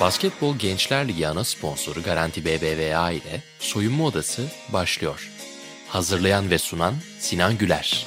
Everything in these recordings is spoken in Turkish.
Basketbol Gençler Ligi ana sponsoru Garanti BBVA ile Soyunma Odası başlıyor. Hazırlayan ve sunan Sinan Güler.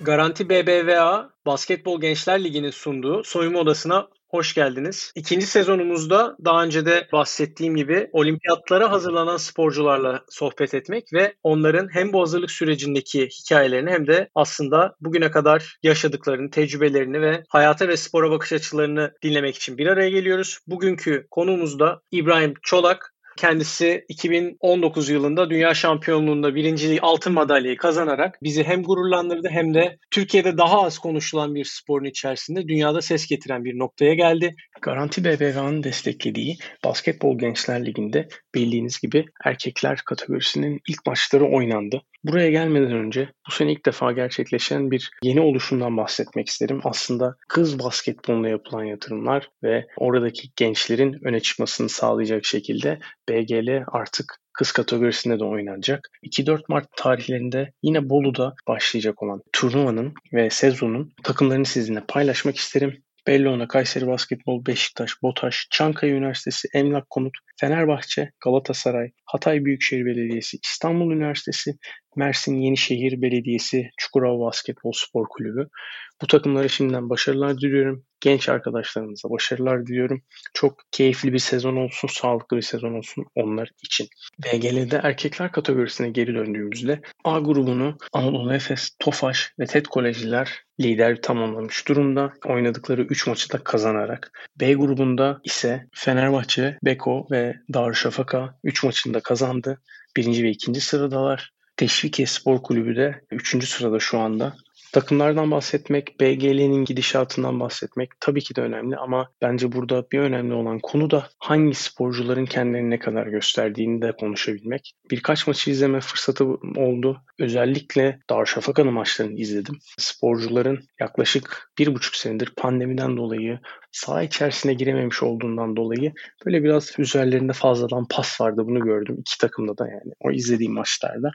Garanti BBVA Basketbol Gençler Ligi'nin sunduğu Soyunma Odası'na Hoş geldiniz. İkinci sezonumuzda daha önce de bahsettiğim gibi olimpiyatlara hazırlanan sporcularla sohbet etmek ve onların hem bu hazırlık sürecindeki hikayelerini hem de aslında bugüne kadar yaşadıklarını, tecrübelerini ve hayata ve spora bakış açılarını dinlemek için bir araya geliyoruz. Bugünkü konuğumuz da İbrahim Çolak. Kendisi 2019 yılında dünya şampiyonluğunda birinci altın madalyayı kazanarak bizi hem gururlandırdı hem de Türkiye'de daha az konuşulan bir sporun içerisinde dünyada ses getiren bir noktaya geldi. Garanti BBVA'nın desteklediği Basketbol Gençler Ligi'nde bildiğiniz gibi erkekler kategorisinin ilk maçları oynandı. Buraya gelmeden önce bu sene ilk defa gerçekleşen bir yeni oluşumdan bahsetmek isterim. Aslında kız basketboluna yapılan yatırımlar ve oradaki gençlerin öne çıkmasını sağlayacak şekilde BGL artık kız kategorisinde de oynanacak. 2-4 Mart tarihlerinde yine Bolu'da başlayacak olan turnuvanın ve sezonun takımlarını sizinle paylaşmak isterim. Bellona, Kayseri Basketbol, Beşiktaş, BOTAŞ, Çankaya Üniversitesi, Emlak Konut, Fenerbahçe, Galatasaray, Hatay Büyükşehir Belediyesi, İstanbul Üniversitesi, Mersin Yenişehir Belediyesi, Çukurova Basketbol Spor Kulübü. Bu takımlara şimdiden başarılar diliyorum. Genç arkadaşlarımıza başarılar diliyorum. Çok keyifli bir sezon olsun, sağlıklı bir sezon olsun onlar için. BGL'de erkekler kategorisine geri döndüğümüzde A grubunu Anadolu Efes, Tofaş ve TED Kolejiler lider tamamlamış durumda. Oynadıkları 3 maçı da kazanarak. B grubunda ise Fenerbahçe, Beko ve Darüşşafaka 3 maçında kazandı. Birinci ve ikinci sıradalar. Teşvike Spor Kulübü de 3. sırada şu anda. Takımlardan bahsetmek, BGL'nin gidişatından bahsetmek tabii ki de önemli ama bence burada bir önemli olan konu da hangi sporcuların kendilerini ne kadar gösterdiğini de konuşabilmek. Birkaç maçı izleme fırsatı oldu. Özellikle Darüşşafaka'nın maçlarını izledim. Sporcuların yaklaşık bir buçuk senedir pandemiden dolayı saha içerisine girememiş olduğundan dolayı böyle biraz üzerlerinde fazladan pas vardı. Bunu gördüm iki takımda da yani o izlediğim maçlarda.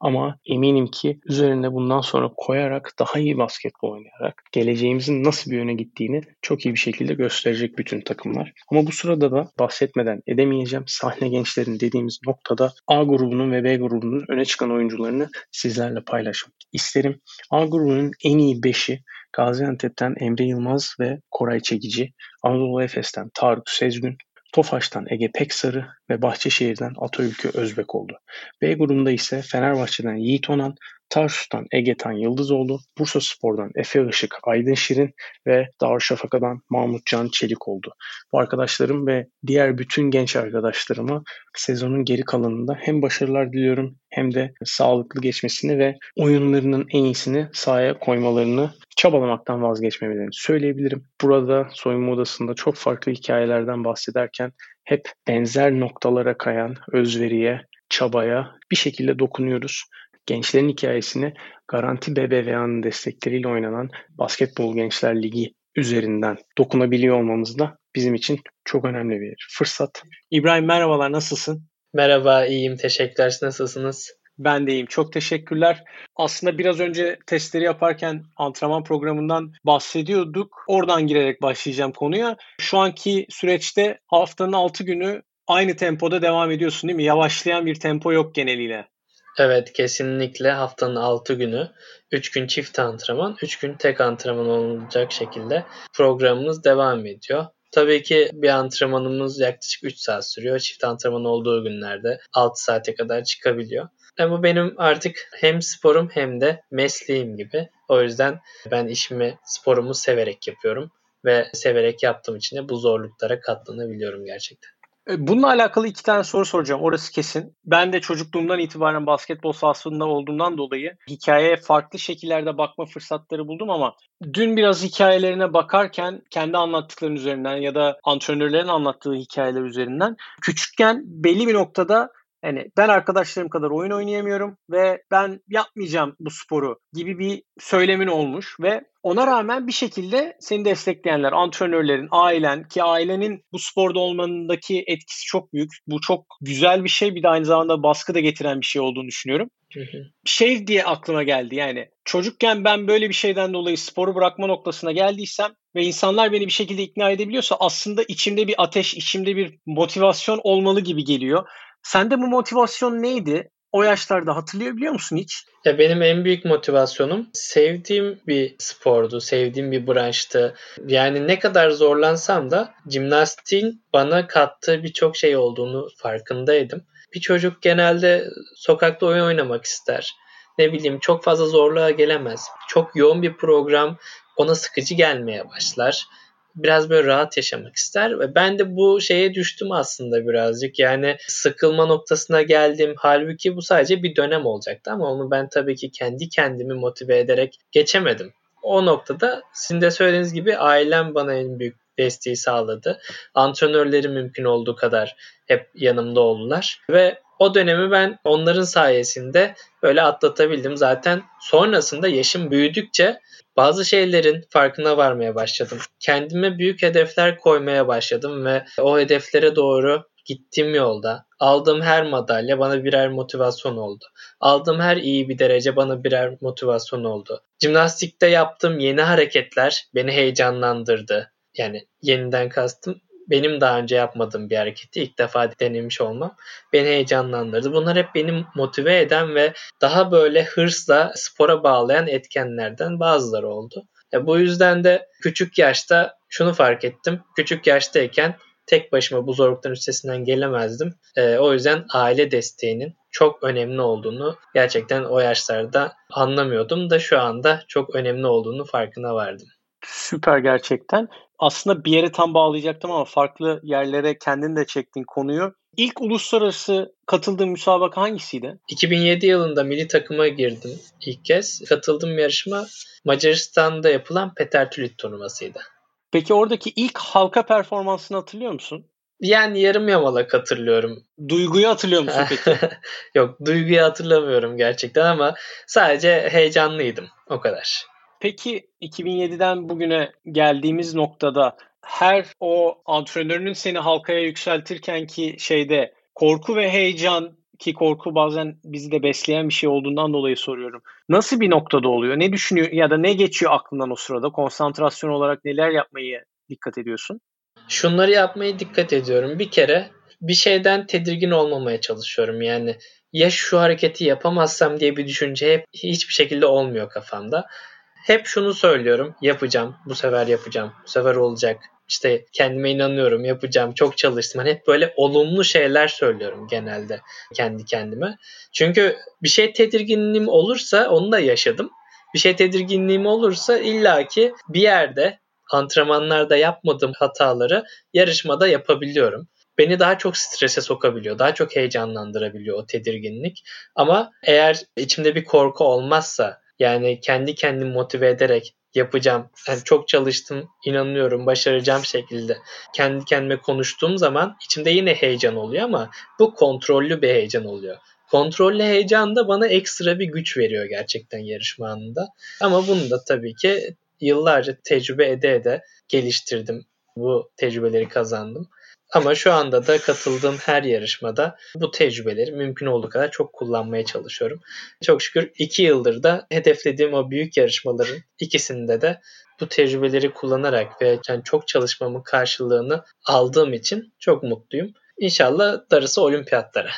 Ama eminim ki üzerine bundan sonra koyarak daha iyi basketbol oynayarak geleceğimizin nasıl bir yöne gittiğini çok iyi bir şekilde gösterecek bütün takımlar. Ama bu sırada da bahsetmeden edemeyeceğim. Sahne gençlerin dediğimiz noktada A grubunun ve B grubunun öne çıkan oyuncularını sizlerle paylaşmak isterim. A grubunun en iyi 5'i Gaziantep'ten Emre Yılmaz ve Koray Çekici, Anadolu Efes'ten Tarık Sezgün, Tofaş'tan Ege Peksarı ve Bahçeşehir'den Ataülkü Özbek oldu. B grubunda ise Fenerbahçe'den Yiğit Onan, Tarsus'tan Egetan Yıldızoğlu, Bursa Spor'dan Efe Işık Aydın Şirin ve Darüşşafaka'dan Mahmut Can Çelik oldu. Bu arkadaşlarım ve diğer bütün genç arkadaşlarıma sezonun geri kalanında hem başarılar diliyorum hem de sağlıklı geçmesini ve oyunlarının en iyisini sahaya koymalarını çabalamaktan vazgeçmemelerini söyleyebilirim. Burada soyunma odasında çok farklı hikayelerden bahsederken hep benzer noktalara kayan özveriye, çabaya bir şekilde dokunuyoruz. Gençlerin hikayesini Garanti BBVA'nın destekleriyle oynanan Basketbol Gençler Ligi üzerinden dokunabiliyor olmamız da bizim için çok önemli bir fırsat. İbrahim merhabalar nasılsın? Merhaba iyiyim teşekkürler nasılsınız? Ben de iyiyim. Çok teşekkürler. Aslında biraz önce testleri yaparken antrenman programından bahsediyorduk. Oradan girerek başlayacağım konuya. Şu anki süreçte haftanın 6 günü aynı tempoda devam ediyorsun değil mi? Yavaşlayan bir tempo yok geneliyle. Evet kesinlikle haftanın 6 günü 3 gün çift antrenman 3 gün tek antrenman olacak şekilde programımız devam ediyor. Tabii ki bir antrenmanımız yaklaşık 3 saat sürüyor. Çift antrenman olduğu günlerde 6 saate kadar çıkabiliyor. Ama benim artık hem sporum hem de mesleğim gibi. O yüzden ben işimi, sporumu severek yapıyorum ve severek yaptığım için de bu zorluklara katlanabiliyorum gerçekten. E, bununla alakalı iki tane soru soracağım. Orası kesin. Ben de çocukluğumdan itibaren basketbol sahasında olduğumdan dolayı hikayeye farklı şekillerde bakma fırsatları buldum ama dün biraz hikayelerine bakarken kendi anlattıkların üzerinden ya da antrenörlerin anlattığı hikayeler üzerinden küçükken belli bir noktada hani ben arkadaşlarım kadar oyun oynayamıyorum ve ben yapmayacağım bu sporu gibi bir söylemin olmuş ve ona rağmen bir şekilde seni destekleyenler, antrenörlerin, ailen ki ailenin bu sporda olmanındaki etkisi çok büyük. Bu çok güzel bir şey. Bir de aynı zamanda baskı da getiren bir şey olduğunu düşünüyorum. Şey diye aklıma geldi yani çocukken ben böyle bir şeyden dolayı sporu bırakma noktasına geldiysem ve insanlar beni bir şekilde ikna edebiliyorsa aslında içimde bir ateş, içimde bir motivasyon olmalı gibi geliyor. Sende bu motivasyon neydi? O yaşlarda hatırlıyor biliyor musun hiç? Ya benim en büyük motivasyonum sevdiğim bir spordu, sevdiğim bir branştı. Yani ne kadar zorlansam da jimnastiğin bana kattığı birçok şey olduğunu farkındaydım. Bir çocuk genelde sokakta oyun oynamak ister. Ne bileyim çok fazla zorluğa gelemez. Çok yoğun bir program ona sıkıcı gelmeye başlar biraz böyle rahat yaşamak ister ve ben de bu şeye düştüm aslında birazcık. Yani sıkılma noktasına geldim. Halbuki bu sadece bir dönem olacaktı ama onu ben tabii ki kendi kendimi motive ederek geçemedim. O noktada sizin de söylediğiniz gibi ailem bana en büyük desteği sağladı. Antrenörleri mümkün olduğu kadar hep yanımda oldular ve o dönemi ben onların sayesinde böyle atlatabildim. Zaten sonrasında yaşım büyüdükçe bazı şeylerin farkına varmaya başladım. Kendime büyük hedefler koymaya başladım ve o hedeflere doğru gittiğim yolda aldığım her madalya bana birer motivasyon oldu. Aldığım her iyi bir derece bana birer motivasyon oldu. Jimnastikte yaptığım yeni hareketler beni heyecanlandırdı. Yani yeniden kastım benim daha önce yapmadığım bir hareketi ilk defa denemiş olmam beni heyecanlandırdı. Bunlar hep beni motive eden ve daha böyle hırsla spora bağlayan etkenlerden bazıları oldu. E bu yüzden de küçük yaşta şunu fark ettim. Küçük yaştayken tek başıma bu zorlukların üstesinden gelemezdim. E, o yüzden aile desteğinin çok önemli olduğunu gerçekten o yaşlarda anlamıyordum da şu anda çok önemli olduğunu farkına vardım. Süper gerçekten. Aslında bir yere tam bağlayacaktım ama farklı yerlere kendin de çektin konuyu. İlk uluslararası katıldığın müsabaka hangisiydi? 2007 yılında milli takıma girdim ilk kez. Katıldığım yarışma Macaristan'da yapılan Petertülit turnuvasıydı. Peki oradaki ilk halka performansını hatırlıyor musun? Yani yarım yamalak hatırlıyorum. Duyguyu hatırlıyor musun peki? Yok duyguyu hatırlamıyorum gerçekten ama sadece heyecanlıydım o kadar. Peki 2007'den bugüne geldiğimiz noktada her o antrenörünün seni halkaya yükseltirken ki şeyde korku ve heyecan ki korku bazen bizi de besleyen bir şey olduğundan dolayı soruyorum. Nasıl bir noktada oluyor? Ne düşünüyor ya da ne geçiyor aklından o sırada? Konsantrasyon olarak neler yapmayı dikkat ediyorsun? Şunları yapmaya dikkat ediyorum. Bir kere bir şeyden tedirgin olmamaya çalışıyorum. Yani ya şu hareketi yapamazsam diye bir düşünce hep hiçbir şekilde olmuyor kafamda hep şunu söylüyorum. Yapacağım. Bu sefer yapacağım. Bu sefer olacak. İşte kendime inanıyorum. Yapacağım. Çok çalıştım. Hani hep böyle olumlu şeyler söylüyorum genelde kendi kendime. Çünkü bir şey tedirginliğim olursa onu da yaşadım. Bir şey tedirginliğim olursa illaki bir yerde antrenmanlarda yapmadığım hataları yarışmada yapabiliyorum beni daha çok strese sokabiliyor. Daha çok heyecanlandırabiliyor o tedirginlik. Ama eğer içimde bir korku olmazsa yani kendi kendimi motive ederek yapacağım. Yani çok çalıştım, inanıyorum, başaracağım şekilde kendi kendime konuştuğum zaman içimde yine heyecan oluyor ama bu kontrollü bir heyecan oluyor. Kontrollü heyecan da bana ekstra bir güç veriyor gerçekten yarışma anında. Ama bunu da tabii ki yıllarca tecrübe ede ede geliştirdim. Bu tecrübeleri kazandım. Ama şu anda da katıldığım her yarışmada bu tecrübeleri mümkün olduğu kadar çok kullanmaya çalışıyorum. Çok şükür iki yıldır da hedeflediğim o büyük yarışmaların ikisinde de bu tecrübeleri kullanarak ve yani çok çalışmamın karşılığını aldığım için çok mutluyum. İnşallah darısı olimpiyatlara.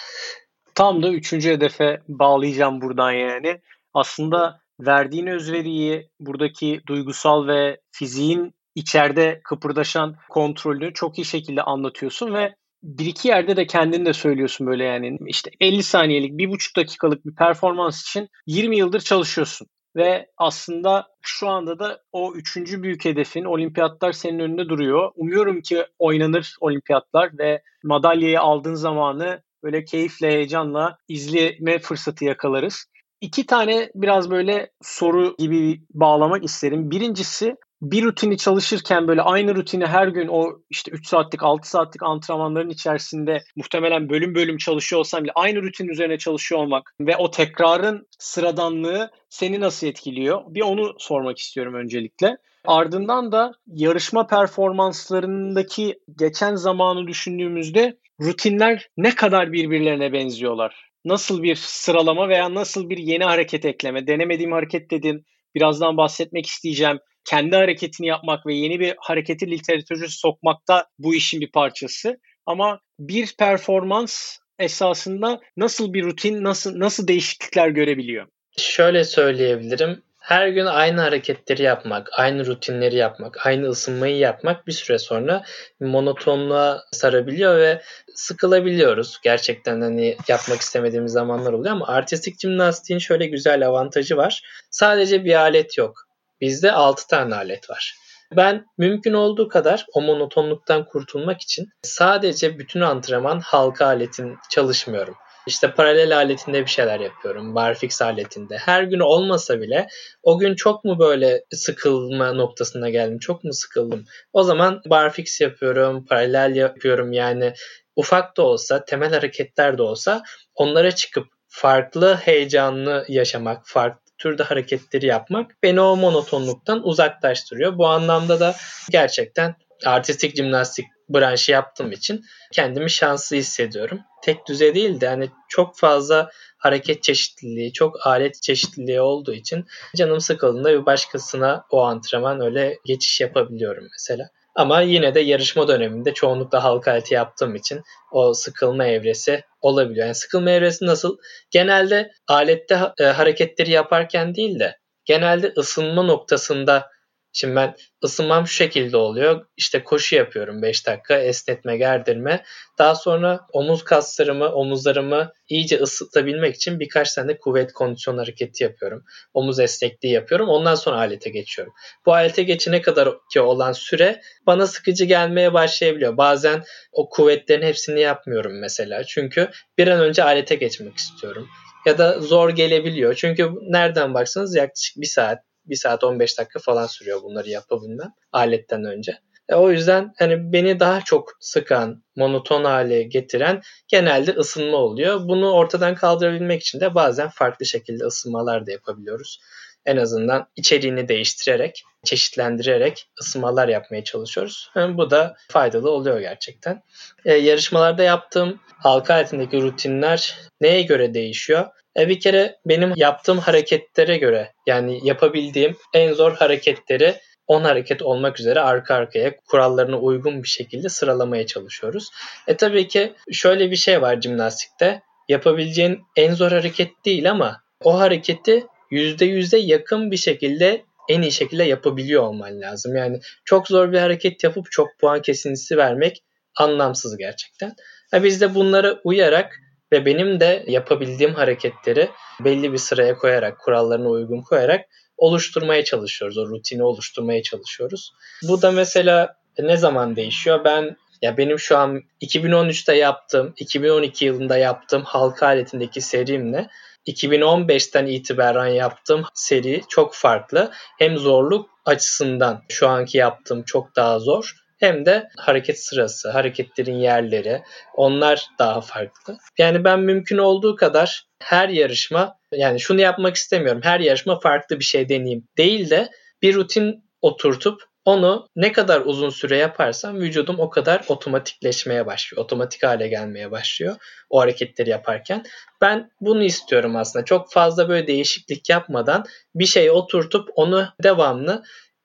Tam da üçüncü hedefe bağlayacağım buradan yani. Aslında verdiğin özveriyi, buradaki duygusal ve fiziğin içeride kıpırdaşan kontrolünü çok iyi şekilde anlatıyorsun ve bir iki yerde de kendin de söylüyorsun böyle yani işte 50 saniyelik, bir buçuk dakikalık bir performans için 20 yıldır çalışıyorsun. Ve aslında şu anda da o üçüncü büyük hedefin olimpiyatlar senin önünde duruyor. Umuyorum ki oynanır olimpiyatlar ve madalyayı aldığın zamanı böyle keyifle, heyecanla izleme fırsatı yakalarız. İki tane biraz böyle soru gibi bağlamak isterim. Birincisi bir rutini çalışırken böyle aynı rutini her gün o işte 3 saatlik 6 saatlik antrenmanların içerisinde muhtemelen bölüm bölüm çalışıyor olsam bile aynı rutin üzerine çalışıyor olmak ve o tekrarın sıradanlığı seni nasıl etkiliyor? Bir onu sormak istiyorum öncelikle. Ardından da yarışma performanslarındaki geçen zamanı düşündüğümüzde rutinler ne kadar birbirlerine benziyorlar? Nasıl bir sıralama veya nasıl bir yeni hareket ekleme? Denemediğim hareket dedin. Birazdan bahsetmek isteyeceğim. Kendi hareketini yapmak ve yeni bir hareketi literatürü sokmakta bu işin bir parçası. Ama bir performans esasında nasıl bir rutin, nasıl nasıl değişiklikler görebiliyor? Şöyle söyleyebilirim her gün aynı hareketleri yapmak, aynı rutinleri yapmak, aynı ısınmayı yapmak bir süre sonra monotonluğa sarabiliyor ve sıkılabiliyoruz. Gerçekten hani yapmak istemediğimiz zamanlar oluyor ama artistik jimnastiğin şöyle güzel avantajı var. Sadece bir alet yok. Bizde 6 tane alet var. Ben mümkün olduğu kadar o monotonluktan kurtulmak için sadece bütün antrenman halka aletin çalışmıyorum. İşte paralel aletinde bir şeyler yapıyorum. Barfix aletinde. Her gün olmasa bile o gün çok mu böyle sıkılma noktasına geldim? Çok mu sıkıldım? O zaman barfix yapıyorum, paralel yapıyorum. Yani ufak da olsa, temel hareketler de olsa onlara çıkıp farklı heyecanlı yaşamak, farklı türde hareketleri yapmak beni o monotonluktan uzaklaştırıyor. Bu anlamda da gerçekten artistik jimnastik branşı yaptığım için kendimi şanslı hissediyorum. Tek düze değil de hani çok fazla hareket çeşitliliği, çok alet çeşitliliği olduğu için canım sıkıldığında bir başkasına o antrenman öyle geçiş yapabiliyorum mesela. Ama yine de yarışma döneminde çoğunlukla halka aleti yaptığım için o sıkılma evresi olabiliyor. Yani sıkılma evresi nasıl? Genelde alette e, hareketleri yaparken değil de genelde ısınma noktasında Şimdi ben ısınmam şu şekilde oluyor. İşte koşu yapıyorum 5 dakika esnetme gerdirme. Daha sonra omuz kaslarımı omuzlarımı iyice ısıtabilmek için birkaç tane kuvvet kondisyon hareketi yapıyorum. Omuz esnekliği yapıyorum. Ondan sonra alete geçiyorum. Bu alete geçene kadar ki olan süre bana sıkıcı gelmeye başlayabiliyor. Bazen o kuvvetlerin hepsini yapmıyorum mesela. Çünkü bir an önce alete geçmek istiyorum ya da zor gelebiliyor. Çünkü nereden baksanız yaklaşık bir saat 1 saat 15 dakika falan sürüyor bunları yapabilmem aletten önce. E, o yüzden hani beni daha çok sıkan, monoton hale getiren genelde ısınma oluyor. Bunu ortadan kaldırabilmek için de bazen farklı şekilde ısınmalar da yapabiliyoruz. En azından içeriğini değiştirerek, çeşitlendirerek ısınmalar yapmaya çalışıyoruz. Yani bu da faydalı oluyor gerçekten. E, yarışmalarda yaptığım halka aletindeki rutinler neye göre değişiyor? E bir kere benim yaptığım hareketlere göre yani yapabildiğim en zor hareketleri 10 hareket olmak üzere arka arkaya kurallarına uygun bir şekilde sıralamaya çalışıyoruz. E tabii ki şöyle bir şey var jimnastikte. Yapabileceğin en zor hareket değil ama o hareketi %100'e yakın bir şekilde en iyi şekilde yapabiliyor olman lazım. Yani çok zor bir hareket yapıp çok puan kesintisi vermek anlamsız gerçekten. Ha biz de bunlara uyarak ve benim de yapabildiğim hareketleri belli bir sıraya koyarak, kurallarına uygun koyarak oluşturmaya çalışıyoruz. O rutini oluşturmaya çalışıyoruz. Bu da mesela ne zaman değişiyor? Ben ya benim şu an 2013'te yaptığım, 2012 yılında yaptığım halka aletindeki serimle 2015'ten itibaren yaptığım seri çok farklı. Hem zorluk açısından şu anki yaptığım çok daha zor hem de hareket sırası, hareketlerin yerleri onlar daha farklı. Yani ben mümkün olduğu kadar her yarışma yani şunu yapmak istemiyorum. Her yarışma farklı bir şey deneyeyim değil de bir rutin oturtup onu ne kadar uzun süre yaparsam vücudum o kadar otomatikleşmeye başlıyor. Otomatik hale gelmeye başlıyor o hareketleri yaparken. Ben bunu istiyorum aslında. Çok fazla böyle değişiklik yapmadan bir şey oturtup onu devamlı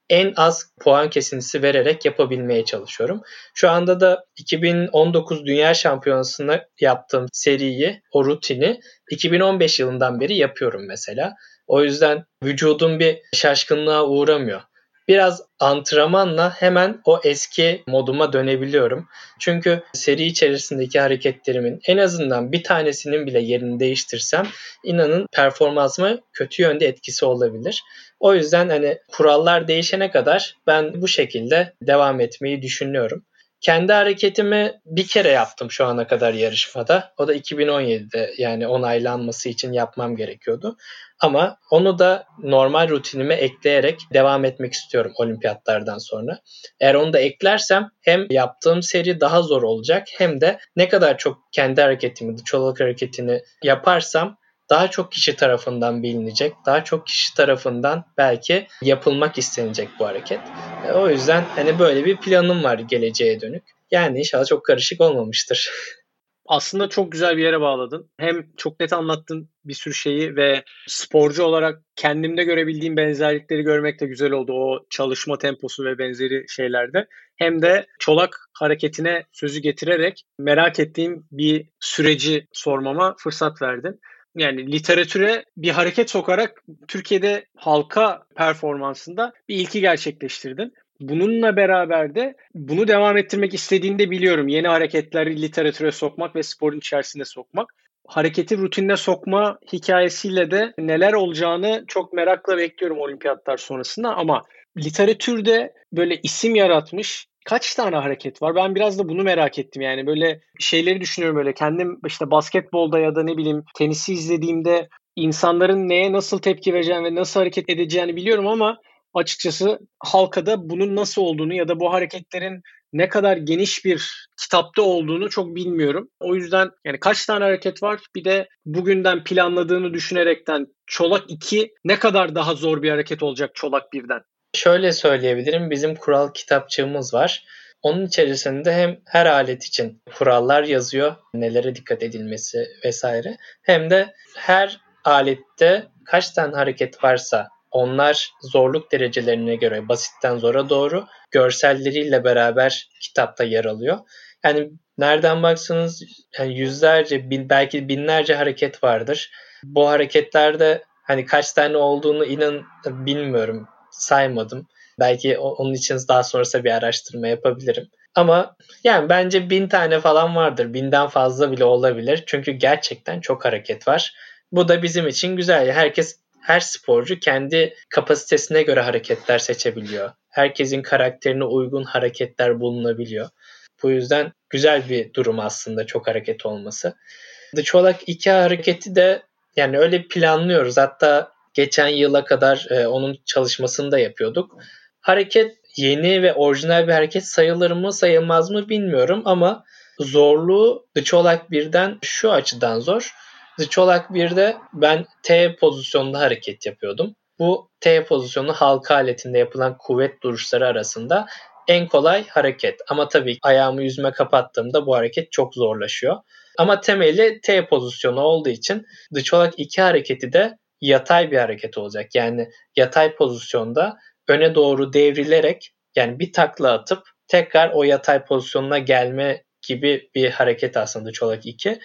en az puan kesintisi vererek yapabilmeye çalışıyorum. Şu anda da 2019 Dünya Şampiyonası'na yaptığım seriyi, o rutini 2015 yılından beri yapıyorum mesela. O yüzden vücudum bir şaşkınlığa uğramıyor biraz antrenmanla hemen o eski moduma dönebiliyorum. Çünkü seri içerisindeki hareketlerimin en azından bir tanesinin bile yerini değiştirsem inanın performansıma kötü yönde etkisi olabilir. O yüzden hani kurallar değişene kadar ben bu şekilde devam etmeyi düşünüyorum. Kendi hareketimi bir kere yaptım şu ana kadar yarışmada. O da 2017'de yani onaylanması için yapmam gerekiyordu. Ama onu da normal rutinime ekleyerek devam etmek istiyorum olimpiyatlardan sonra. Eğer onu da eklersem hem yaptığım seri daha zor olacak hem de ne kadar çok kendi hareketimi, çolak hareketini yaparsam daha çok kişi tarafından bilinecek, daha çok kişi tarafından belki yapılmak istenecek bu hareket. E, o yüzden hani böyle bir planım var geleceğe dönük. Yani inşallah çok karışık olmamıştır. Aslında çok güzel bir yere bağladın. Hem çok net anlattın bir sürü şeyi ve sporcu olarak kendimde görebildiğim benzerlikleri görmek de güzel oldu o çalışma temposu ve benzeri şeylerde. Hem de çolak hareketine sözü getirerek merak ettiğim bir süreci sormama fırsat verdin yani literatüre bir hareket sokarak Türkiye'de halka performansında bir ilki gerçekleştirdin. Bununla beraber de bunu devam ettirmek istediğini de biliyorum. Yeni hareketleri literatüre sokmak ve sporun içerisine sokmak. Hareketi rutinine sokma hikayesiyle de neler olacağını çok merakla bekliyorum olimpiyatlar sonrasında ama literatürde böyle isim yaratmış kaç tane hareket var? Ben biraz da bunu merak ettim yani böyle şeyleri düşünüyorum böyle kendim işte basketbolda ya da ne bileyim tenisi izlediğimde insanların neye nasıl tepki vereceğini ve nasıl hareket edeceğini biliyorum ama açıkçası halkada bunun nasıl olduğunu ya da bu hareketlerin ne kadar geniş bir kitapta olduğunu çok bilmiyorum. O yüzden yani kaç tane hareket var bir de bugünden planladığını düşünerekten Çolak 2 ne kadar daha zor bir hareket olacak Çolak 1'den? Şöyle söyleyebilirim. Bizim kural kitapçığımız var. Onun içerisinde hem her alet için kurallar yazıyor, nelere dikkat edilmesi vesaire. Hem de her alette kaç tane hareket varsa onlar zorluk derecelerine göre basitten zora doğru görselleriyle beraber kitapta yer alıyor. Yani nereden baksanız yani yüzlerce, bin, belki binlerce hareket vardır. Bu hareketlerde hani kaç tane olduğunu inan bilmiyorum saymadım. Belki onun için daha sonrasında bir araştırma yapabilirim. Ama yani bence bin tane falan vardır. Binden fazla bile olabilir. Çünkü gerçekten çok hareket var. Bu da bizim için güzel. Herkes her sporcu kendi kapasitesine göre hareketler seçebiliyor. Herkesin karakterine uygun hareketler bulunabiliyor. Bu yüzden güzel bir durum aslında çok hareket olması. The Çolak 2 hareketi de yani öyle planlıyoruz. Hatta geçen yıla kadar e, onun çalışmasını da yapıyorduk. Hareket yeni ve orijinal bir hareket sayılır mı sayılmaz mı bilmiyorum ama zorluğu The Çolak 1'den şu açıdan zor. The Çolak 1'de ben T pozisyonunda hareket yapıyordum. Bu T pozisyonu halka aletinde yapılan kuvvet duruşları arasında en kolay hareket. Ama tabii ayağımı yüzüme kapattığımda bu hareket çok zorlaşıyor. Ama temeli T pozisyonu olduğu için The Çolak 2 hareketi de yatay bir hareket olacak. Yani yatay pozisyonda öne doğru devrilerek yani bir takla atıp tekrar o yatay pozisyonuna gelme gibi bir hareket aslında çolak 2.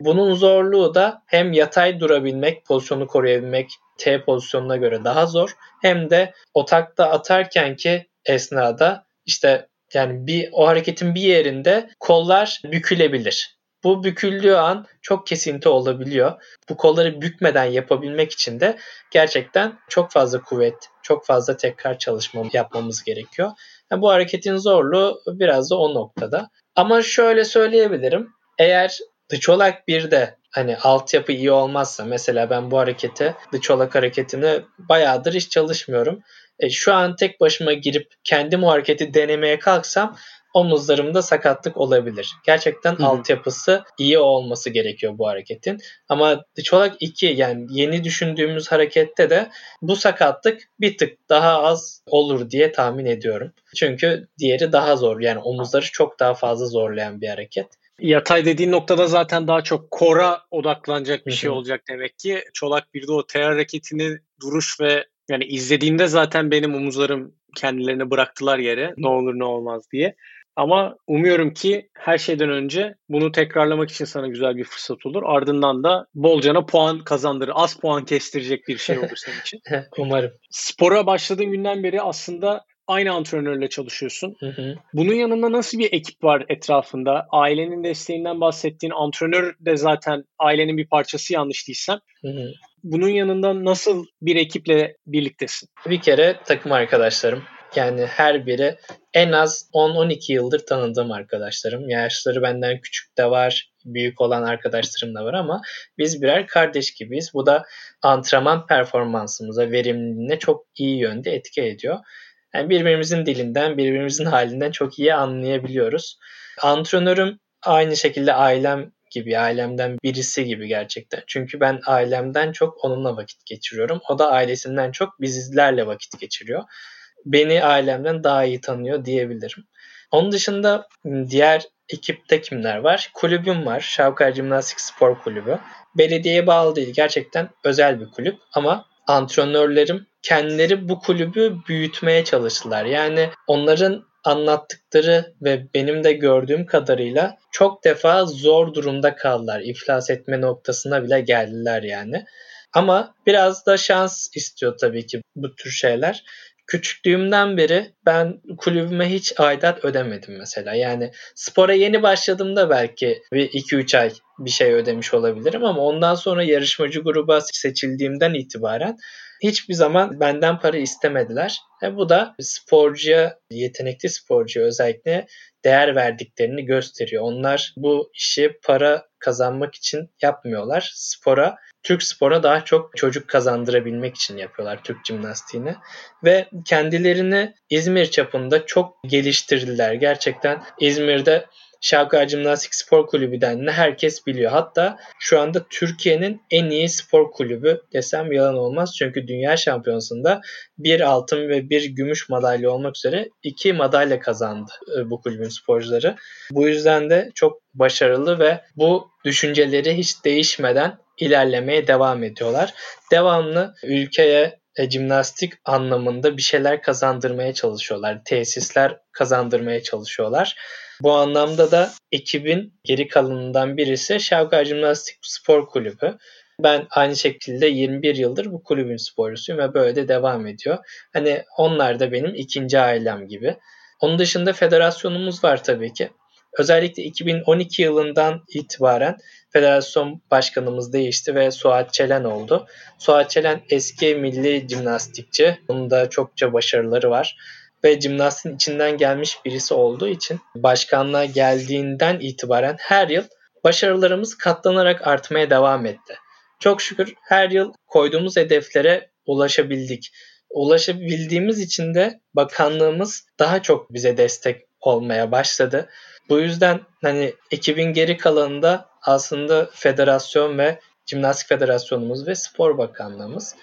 Bunun zorluğu da hem yatay durabilmek, pozisyonu koruyabilmek T pozisyonuna göre daha zor. Hem de o atarken ki esnada işte yani bir o hareketin bir yerinde kollar bükülebilir. Bu büküldüğü an çok kesinti olabiliyor. Bu kolları bükmeden yapabilmek için de gerçekten çok fazla kuvvet, çok fazla tekrar çalışma yapmamız gerekiyor. Yani bu hareketin zorluğu biraz da o noktada. Ama şöyle söyleyebilirim. Eğer Dıçolak bir de hani altyapı iyi olmazsa mesela ben bu hareketi Dıçolak hareketini bayağıdır hiç çalışmıyorum. E, şu an tek başıma girip kendim o hareketi denemeye kalksam omuzlarımda sakatlık olabilir. Gerçekten Hı-hı. altyapısı iyi olması gerekiyor bu hareketin. Ama Çolak 2 yani yeni düşündüğümüz harekette de bu sakatlık bir tık daha az olur diye tahmin ediyorum. Çünkü diğeri daha zor. Yani omuzları çok daha fazla zorlayan bir hareket. Yatay dediğin noktada zaten daha çok kora odaklanacak bir şey olacak demek ki. Çolak bir de o T hareketini duruş ve yani izlediğimde zaten benim omuzlarım kendilerini bıraktılar yere ne olur ne olmaz diye. Ama umuyorum ki her şeyden önce bunu tekrarlamak için sana güzel bir fırsat olur. Ardından da bolcana puan kazandırır. Az puan kestirecek bir şey olur senin için. Umarım. Spora başladığın günden beri aslında aynı antrenörle çalışıyorsun. Hı hı. Bunun yanında nasıl bir ekip var etrafında? Ailenin desteğinden bahsettiğin antrenör de zaten ailenin bir parçası yanlış değilsem. Hı hı. Bunun yanında nasıl bir ekiple birliktesin? Bir kere takım arkadaşlarım Yani her biri en az 10-12 yıldır tanıdığım arkadaşlarım. Yaşları benden küçük de var, büyük olan arkadaşlarım da var ama biz birer kardeş gibiyiz. Bu da antrenman performansımıza, verimliliğine çok iyi yönde etki ediyor. Yani birbirimizin dilinden, birbirimizin halinden çok iyi anlayabiliyoruz. Antrenörüm aynı şekilde ailem gibi, ailemden birisi gibi gerçekten. Çünkü ben ailemden çok onunla vakit geçiriyorum. O da ailesinden çok bizlerle vakit geçiriyor. Beni ailemden daha iyi tanıyor diyebilirim. Onun dışında diğer ekipte kimler var? Kulübüm var. Şavkar Jimnastik Spor Kulübü. Belediyeye bağlı değil. Gerçekten özel bir kulüp ama antrenörlerim kendileri bu kulübü büyütmeye çalıştılar. Yani onların anlattıkları ve benim de gördüğüm kadarıyla çok defa zor durumda kaldılar. İflas etme noktasına bile geldiler yani. Ama biraz da şans istiyor tabii ki bu tür şeyler. Küçüklüğümden beri ben kulübüme hiç aidat ödemedim mesela. Yani spora yeni başladığımda belki bir 2-3 ay bir şey ödemiş olabilirim ama ondan sonra yarışmacı gruba seçildiğimden itibaren hiçbir zaman benden para istemediler. E bu da sporcuya, yetenekli sporcuya özellikle değer verdiklerini gösteriyor. Onlar bu işi para kazanmak için yapmıyorlar. Spora, Türk spora daha çok çocuk kazandırabilmek için yapıyorlar Türk jimnastiğini. Ve kendilerini İzmir çapında çok geliştirdiler. Gerçekten İzmir'de Şavkar Jimnastik Spor Kulübü denli herkes biliyor. Hatta şu anda Türkiye'nin en iyi spor kulübü desem yalan olmaz. Çünkü dünya şampiyonasında bir altın ve bir gümüş madalya olmak üzere iki madalya kazandı e, bu kulübün sporcuları. Bu yüzden de çok başarılı ve bu düşünceleri hiç değişmeden ilerlemeye devam ediyorlar. Devamlı ülkeye e, jimnastik anlamında bir şeyler kazandırmaya çalışıyorlar. Tesisler kazandırmaya çalışıyorlar. Bu anlamda da ekibin geri kalanından birisi Şavkar Jimnastik Spor Kulübü. Ben aynı şekilde 21 yıldır bu kulübün sporcusuyum ve böyle de devam ediyor. Hani onlar da benim ikinci ailem gibi. Onun dışında federasyonumuz var tabii ki. Özellikle 2012 yılından itibaren federasyon başkanımız değişti ve Suat Çelen oldu. Suat Çelen eski milli jimnastikçi. Bunun da çokça başarıları var ve jimnastiğin içinden gelmiş birisi olduğu için başkanlığa geldiğinden itibaren her yıl başarılarımız katlanarak artmaya devam etti. Çok şükür her yıl koyduğumuz hedeflere ulaşabildik. Ulaşabildiğimiz için de bakanlığımız daha çok bize destek olmaya başladı. Bu yüzden hani ekibin geri kalanında aslında federasyon ve Jimnastik Federasyonumuz ve Spor Bakanlığımız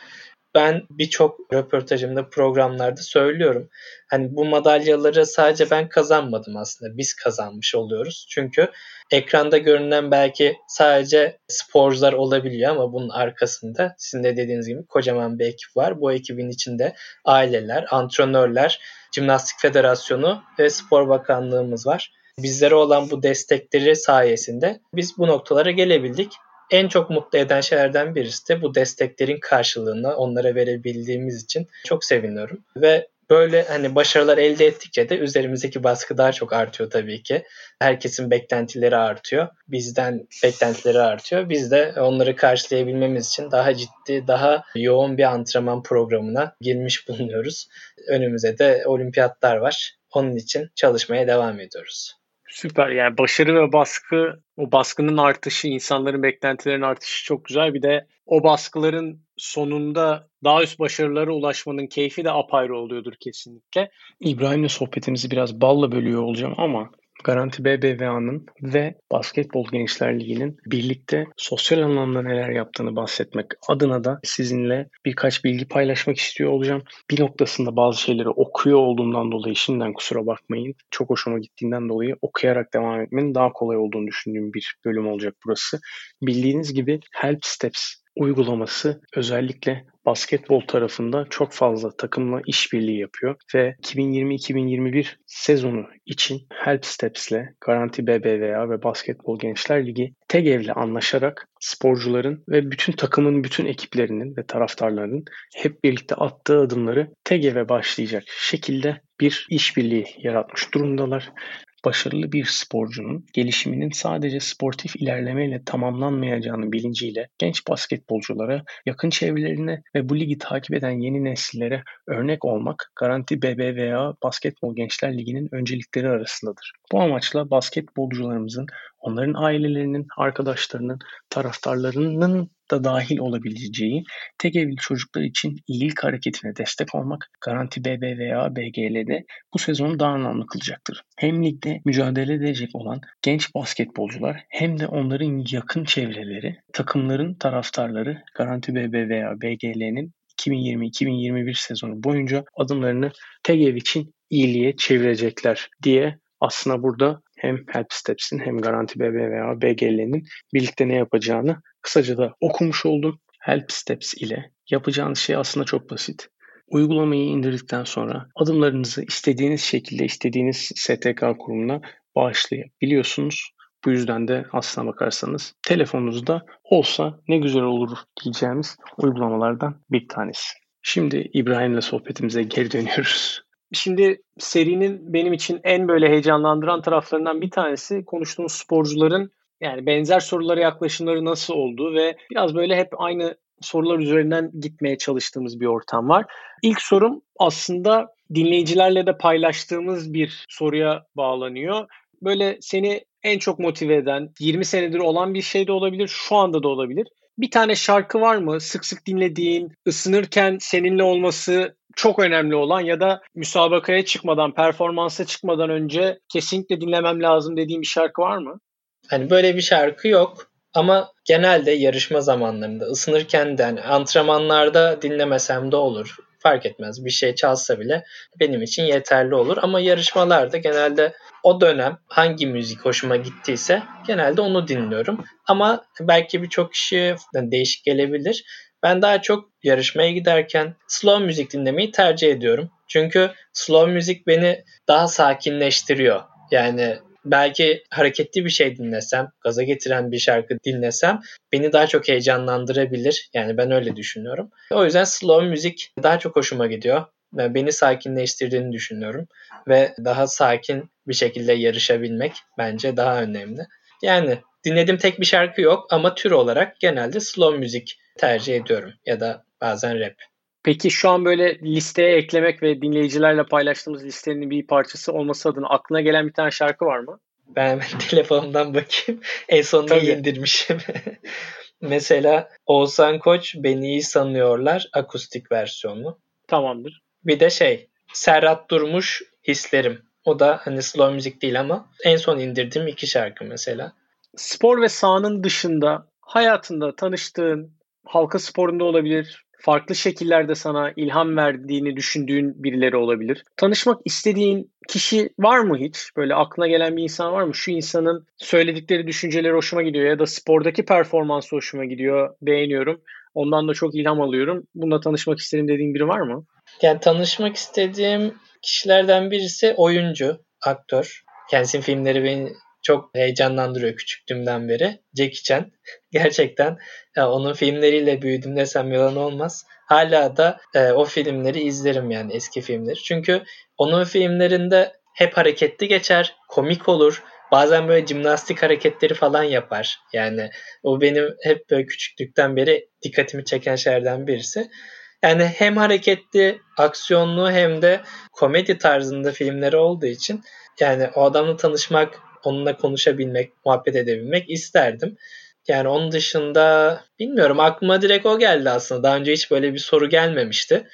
ben birçok röportajımda, programlarda söylüyorum. Hani bu madalyaları sadece ben kazanmadım aslında. Biz kazanmış oluyoruz. Çünkü ekranda görünen belki sadece sporcular olabiliyor ama bunun arkasında sizin de dediğiniz gibi kocaman bir ekip var. Bu ekibin içinde aileler, antrenörler, Jimnastik Federasyonu ve Spor Bakanlığımız var. Bizlere olan bu destekleri sayesinde biz bu noktalara gelebildik en çok mutlu eden şeylerden birisi de bu desteklerin karşılığını onlara verebildiğimiz için çok seviniyorum. Ve böyle hani başarılar elde ettikçe de üzerimizdeki baskı daha çok artıyor tabii ki. Herkesin beklentileri artıyor. Bizden beklentileri artıyor. Biz de onları karşılayabilmemiz için daha ciddi, daha yoğun bir antrenman programına girmiş bulunuyoruz. Önümüze de olimpiyatlar var. Onun için çalışmaya devam ediyoruz. Süper yani başarı ve baskı o baskının artışı insanların beklentilerinin artışı çok güzel bir de o baskıların sonunda daha üst başarılara ulaşmanın keyfi de apayrı oluyordur kesinlikle. İbrahim'le sohbetimizi biraz balla bölüyor olacağım ama Garanti BBVA'nın ve Basketbol Gençler Ligi'nin birlikte sosyal anlamda neler yaptığını bahsetmek adına da sizinle birkaç bilgi paylaşmak istiyor olacağım. Bir noktasında bazı şeyleri okuyor olduğumdan dolayı şimdiden kusura bakmayın. Çok hoşuma gittiğinden dolayı okuyarak devam etmenin daha kolay olduğunu düşündüğüm bir bölüm olacak burası. Bildiğiniz gibi Help Steps uygulaması özellikle basketbol tarafında çok fazla takımla işbirliği yapıyor ve 2020-2021 sezonu için Help Steps ile Garanti BBVA ve Basketbol Gençler Ligi TEGEV anlaşarak sporcuların ve bütün takımın bütün ekiplerinin ve taraftarlarının hep birlikte attığı adımları TEGEV'e başlayacak şekilde bir işbirliği yaratmış durumdalar. Başarılı bir sporcunun gelişiminin sadece sportif ilerlemeyle tamamlanmayacağını bilinciyle genç basketbolculara, yakın çevrelerine ve bu ligi takip eden yeni nesillere örnek olmak Garanti BBVA Basketbol Gençler Ligi'nin öncelikleri arasındadır. Bu amaçla basketbolcularımızın onların ailelerinin, arkadaşlarının, taraftarlarının da dahil olabileceği tek evli çocuklar için iyilik hareketine destek olmak Garanti BBVA BGL'de bu sezonu daha anlamlı kılacaktır. Hem ligde mücadele edecek olan genç basketbolcular hem de onların yakın çevreleri, takımların taraftarları Garanti BBVA BGL'nin 2020-2021 sezonu boyunca adımlarını TEGEV için iyiliğe çevirecekler diye aslında burada hem Help Steps'in hem Garanti BBVA BGL'nin birlikte ne yapacağını kısaca da okumuş oldum. Help Steps ile yapacağınız şey aslında çok basit. Uygulamayı indirdikten sonra adımlarınızı istediğiniz şekilde istediğiniz STK kurumuna bağışlayabiliyorsunuz. Bu yüzden de aslına bakarsanız telefonunuzda olsa ne güzel olur diyeceğimiz uygulamalardan bir tanesi. Şimdi İbrahim'le sohbetimize geri dönüyoruz. Şimdi serinin benim için en böyle heyecanlandıran taraflarından bir tanesi konuştuğumuz sporcuların yani benzer sorulara yaklaşımları nasıl oldu ve biraz böyle hep aynı sorular üzerinden gitmeye çalıştığımız bir ortam var. İlk sorum aslında dinleyicilerle de paylaştığımız bir soruya bağlanıyor. Böyle seni en çok motive eden, 20 senedir olan bir şey de olabilir, şu anda da olabilir. Bir tane şarkı var mı? Sık sık dinlediğin, ısınırken seninle olması çok önemli olan ya da müsabakaya çıkmadan, performansa çıkmadan önce kesinlikle dinlemem lazım dediğim bir şarkı var mı? Hani böyle bir şarkı yok. Ama genelde yarışma zamanlarında ısınırken de hani antrenmanlarda dinlemesem de olur. Fark etmez. Bir şey çalsa bile benim için yeterli olur. Ama yarışmalarda genelde o dönem hangi müzik hoşuma gittiyse genelde onu dinliyorum. Ama belki birçok kişi değişik gelebilir. Ben daha çok yarışmaya giderken slow müzik dinlemeyi tercih ediyorum. Çünkü slow müzik beni daha sakinleştiriyor. Yani belki hareketli bir şey dinlesem, gaza getiren bir şarkı dinlesem beni daha çok heyecanlandırabilir. Yani ben öyle düşünüyorum. O yüzden slow müzik daha çok hoşuma gidiyor. Beni sakinleştirdiğini düşünüyorum ve daha sakin bir şekilde yarışabilmek bence daha önemli. Yani dinlediğim tek bir şarkı yok ama tür olarak genelde slow müzik tercih ediyorum ya da bazen rap. Peki şu an böyle listeye eklemek ve dinleyicilerle paylaştığımız listenin bir parçası olması adına aklına gelen bir tane şarkı var mı? Ben telefonumdan bakayım. En son Tabii. indirmişim. Mesela Oğuzhan Koç Beni iyi sanıyorlar akustik versiyonu. Tamamdır. Bir de şey Serhat Durmuş Hislerim. O da hani slow müzik değil ama en son indirdiğim iki şarkı mesela. Spor ve sahanın dışında hayatında tanıştığın halka sporunda olabilir, farklı şekillerde sana ilham verdiğini düşündüğün birileri olabilir. Tanışmak istediğin kişi var mı hiç? Böyle aklına gelen bir insan var mı? Şu insanın söyledikleri düşünceleri hoşuma gidiyor ya da spordaki performansı hoşuma gidiyor, beğeniyorum. Ondan da çok ilham alıyorum. Bununla tanışmak isterim dediğin biri var mı? Yani tanışmak istediğim kişilerden birisi oyuncu, aktör. Kendisinin filmleri beni çok heyecanlandırıyor küçüklüğümden beri. Jackie Chan. Gerçekten ya onun filmleriyle büyüdüm desem yalan olmaz. Hala da e, o filmleri izlerim yani eski filmleri. Çünkü onun filmlerinde hep hareketli geçer, komik olur. Bazen böyle jimnastik hareketleri falan yapar. Yani o benim hep böyle küçüklükten beri dikkatimi çeken şeylerden birisi. Yani hem hareketli, aksiyonlu hem de komedi tarzında filmleri olduğu için yani o adamla tanışmak onunla konuşabilmek, muhabbet edebilmek isterdim. Yani onun dışında bilmiyorum aklıma direkt o geldi aslında. Daha önce hiç böyle bir soru gelmemişti.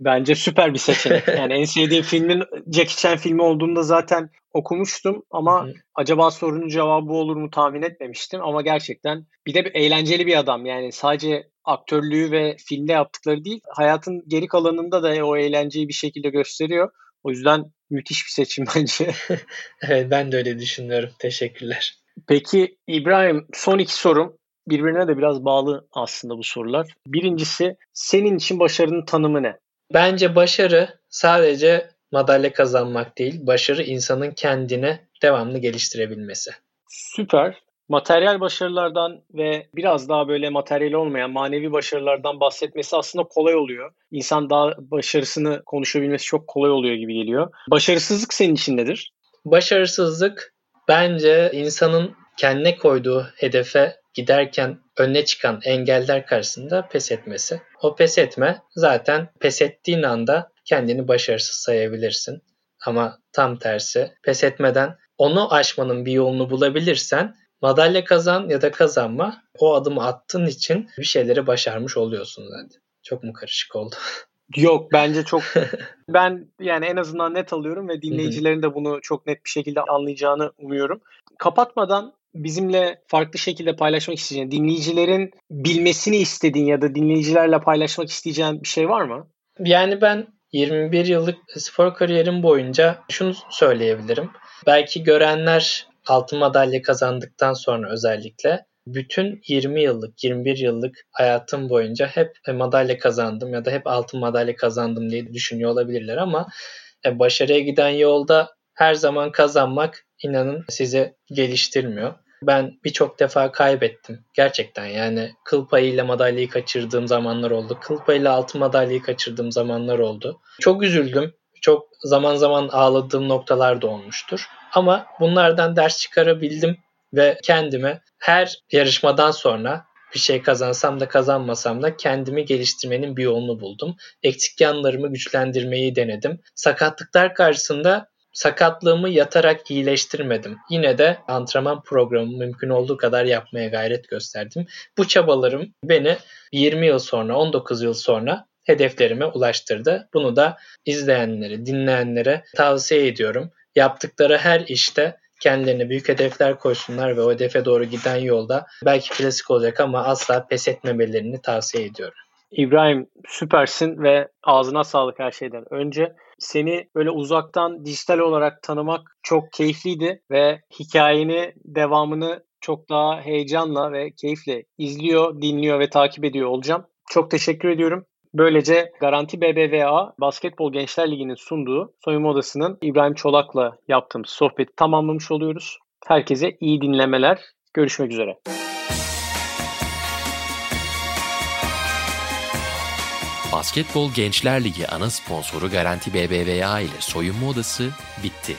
Bence süper bir seçenek. Yani en sevdiğim filmin Jackie Chan filmi olduğunda zaten okumuştum ama Hı-hı. acaba sorunun cevabı olur mu tahmin etmemiştim ama gerçekten bir de bir eğlenceli bir adam. Yani sadece aktörlüğü ve filmde yaptıkları değil, hayatın geri kalanında da o eğlenceyi bir şekilde gösteriyor. O yüzden müthiş bir seçim bence. evet ben de öyle düşünüyorum. Teşekkürler. Peki İbrahim son iki sorum. Birbirine de biraz bağlı aslında bu sorular. Birincisi senin için başarının tanımı ne? Bence başarı sadece madalya kazanmak değil, başarı insanın kendini devamlı geliştirebilmesi. Süper materyal başarılardan ve biraz daha böyle materyal olmayan manevi başarılardan bahsetmesi aslında kolay oluyor. İnsan daha başarısını konuşabilmesi çok kolay oluyor gibi geliyor. Başarısızlık senin için nedir? Başarısızlık bence insanın kendine koyduğu hedefe giderken önüne çıkan engeller karşısında pes etmesi. O pes etme zaten pes ettiğin anda kendini başarısız sayabilirsin. Ama tam tersi pes etmeden onu aşmanın bir yolunu bulabilirsen madalya kazan ya da kazanma o adımı attığın için bir şeyleri başarmış oluyorsun zaten. Çok mu karışık oldu? Yok bence çok ben yani en azından net alıyorum ve dinleyicilerin de bunu çok net bir şekilde anlayacağını umuyorum. Kapatmadan bizimle farklı şekilde paylaşmak isteyeceğin, dinleyicilerin bilmesini istediğin ya da dinleyicilerle paylaşmak isteyeceğin bir şey var mı? Yani ben 21 yıllık spor kariyerim boyunca şunu söyleyebilirim. Belki görenler altın madalya kazandıktan sonra özellikle bütün 20 yıllık, 21 yıllık hayatım boyunca hep madalya kazandım ya da hep altın madalya kazandım diye düşünüyor olabilirler ama e, başarıya giden yolda her zaman kazanmak inanın sizi geliştirmiyor. Ben birçok defa kaybettim. Gerçekten yani kıl payıyla madalyayı kaçırdığım zamanlar oldu. Kıl payıyla altın madalyayı kaçırdığım zamanlar oldu. Çok üzüldüm. Çok zaman zaman ağladığım noktalar da olmuştur. Ama bunlardan ders çıkarabildim ve kendime her yarışmadan sonra bir şey kazansam da kazanmasam da kendimi geliştirmenin bir yolunu buldum. Eksik yanlarımı güçlendirmeyi denedim. Sakatlıklar karşısında sakatlığımı yatarak iyileştirmedim. Yine de antrenman programı mümkün olduğu kadar yapmaya gayret gösterdim. Bu çabalarım beni 20 yıl sonra, 19 yıl sonra hedeflerime ulaştırdı. Bunu da izleyenlere, dinleyenlere tavsiye ediyorum. Yaptıkları her işte kendilerine büyük hedefler koysunlar ve o hedefe doğru giden yolda belki klasik olacak ama asla pes etmemelerini tavsiye ediyorum. İbrahim süpersin ve ağzına sağlık her şeyden önce. Seni böyle uzaktan dijital olarak tanımak çok keyifliydi ve hikayeni, devamını çok daha heyecanla ve keyifle izliyor, dinliyor ve takip ediyor olacağım. Çok teşekkür ediyorum. Böylece Garanti BBVA Basketbol Gençler Ligi'nin sunduğu soyunma odasının İbrahim Çolak'la yaptığımız sohbeti tamamlamış oluyoruz. Herkese iyi dinlemeler. Görüşmek üzere. Basketbol Gençler Ligi ana sponsoru Garanti BBVA ile soyunma odası bitti.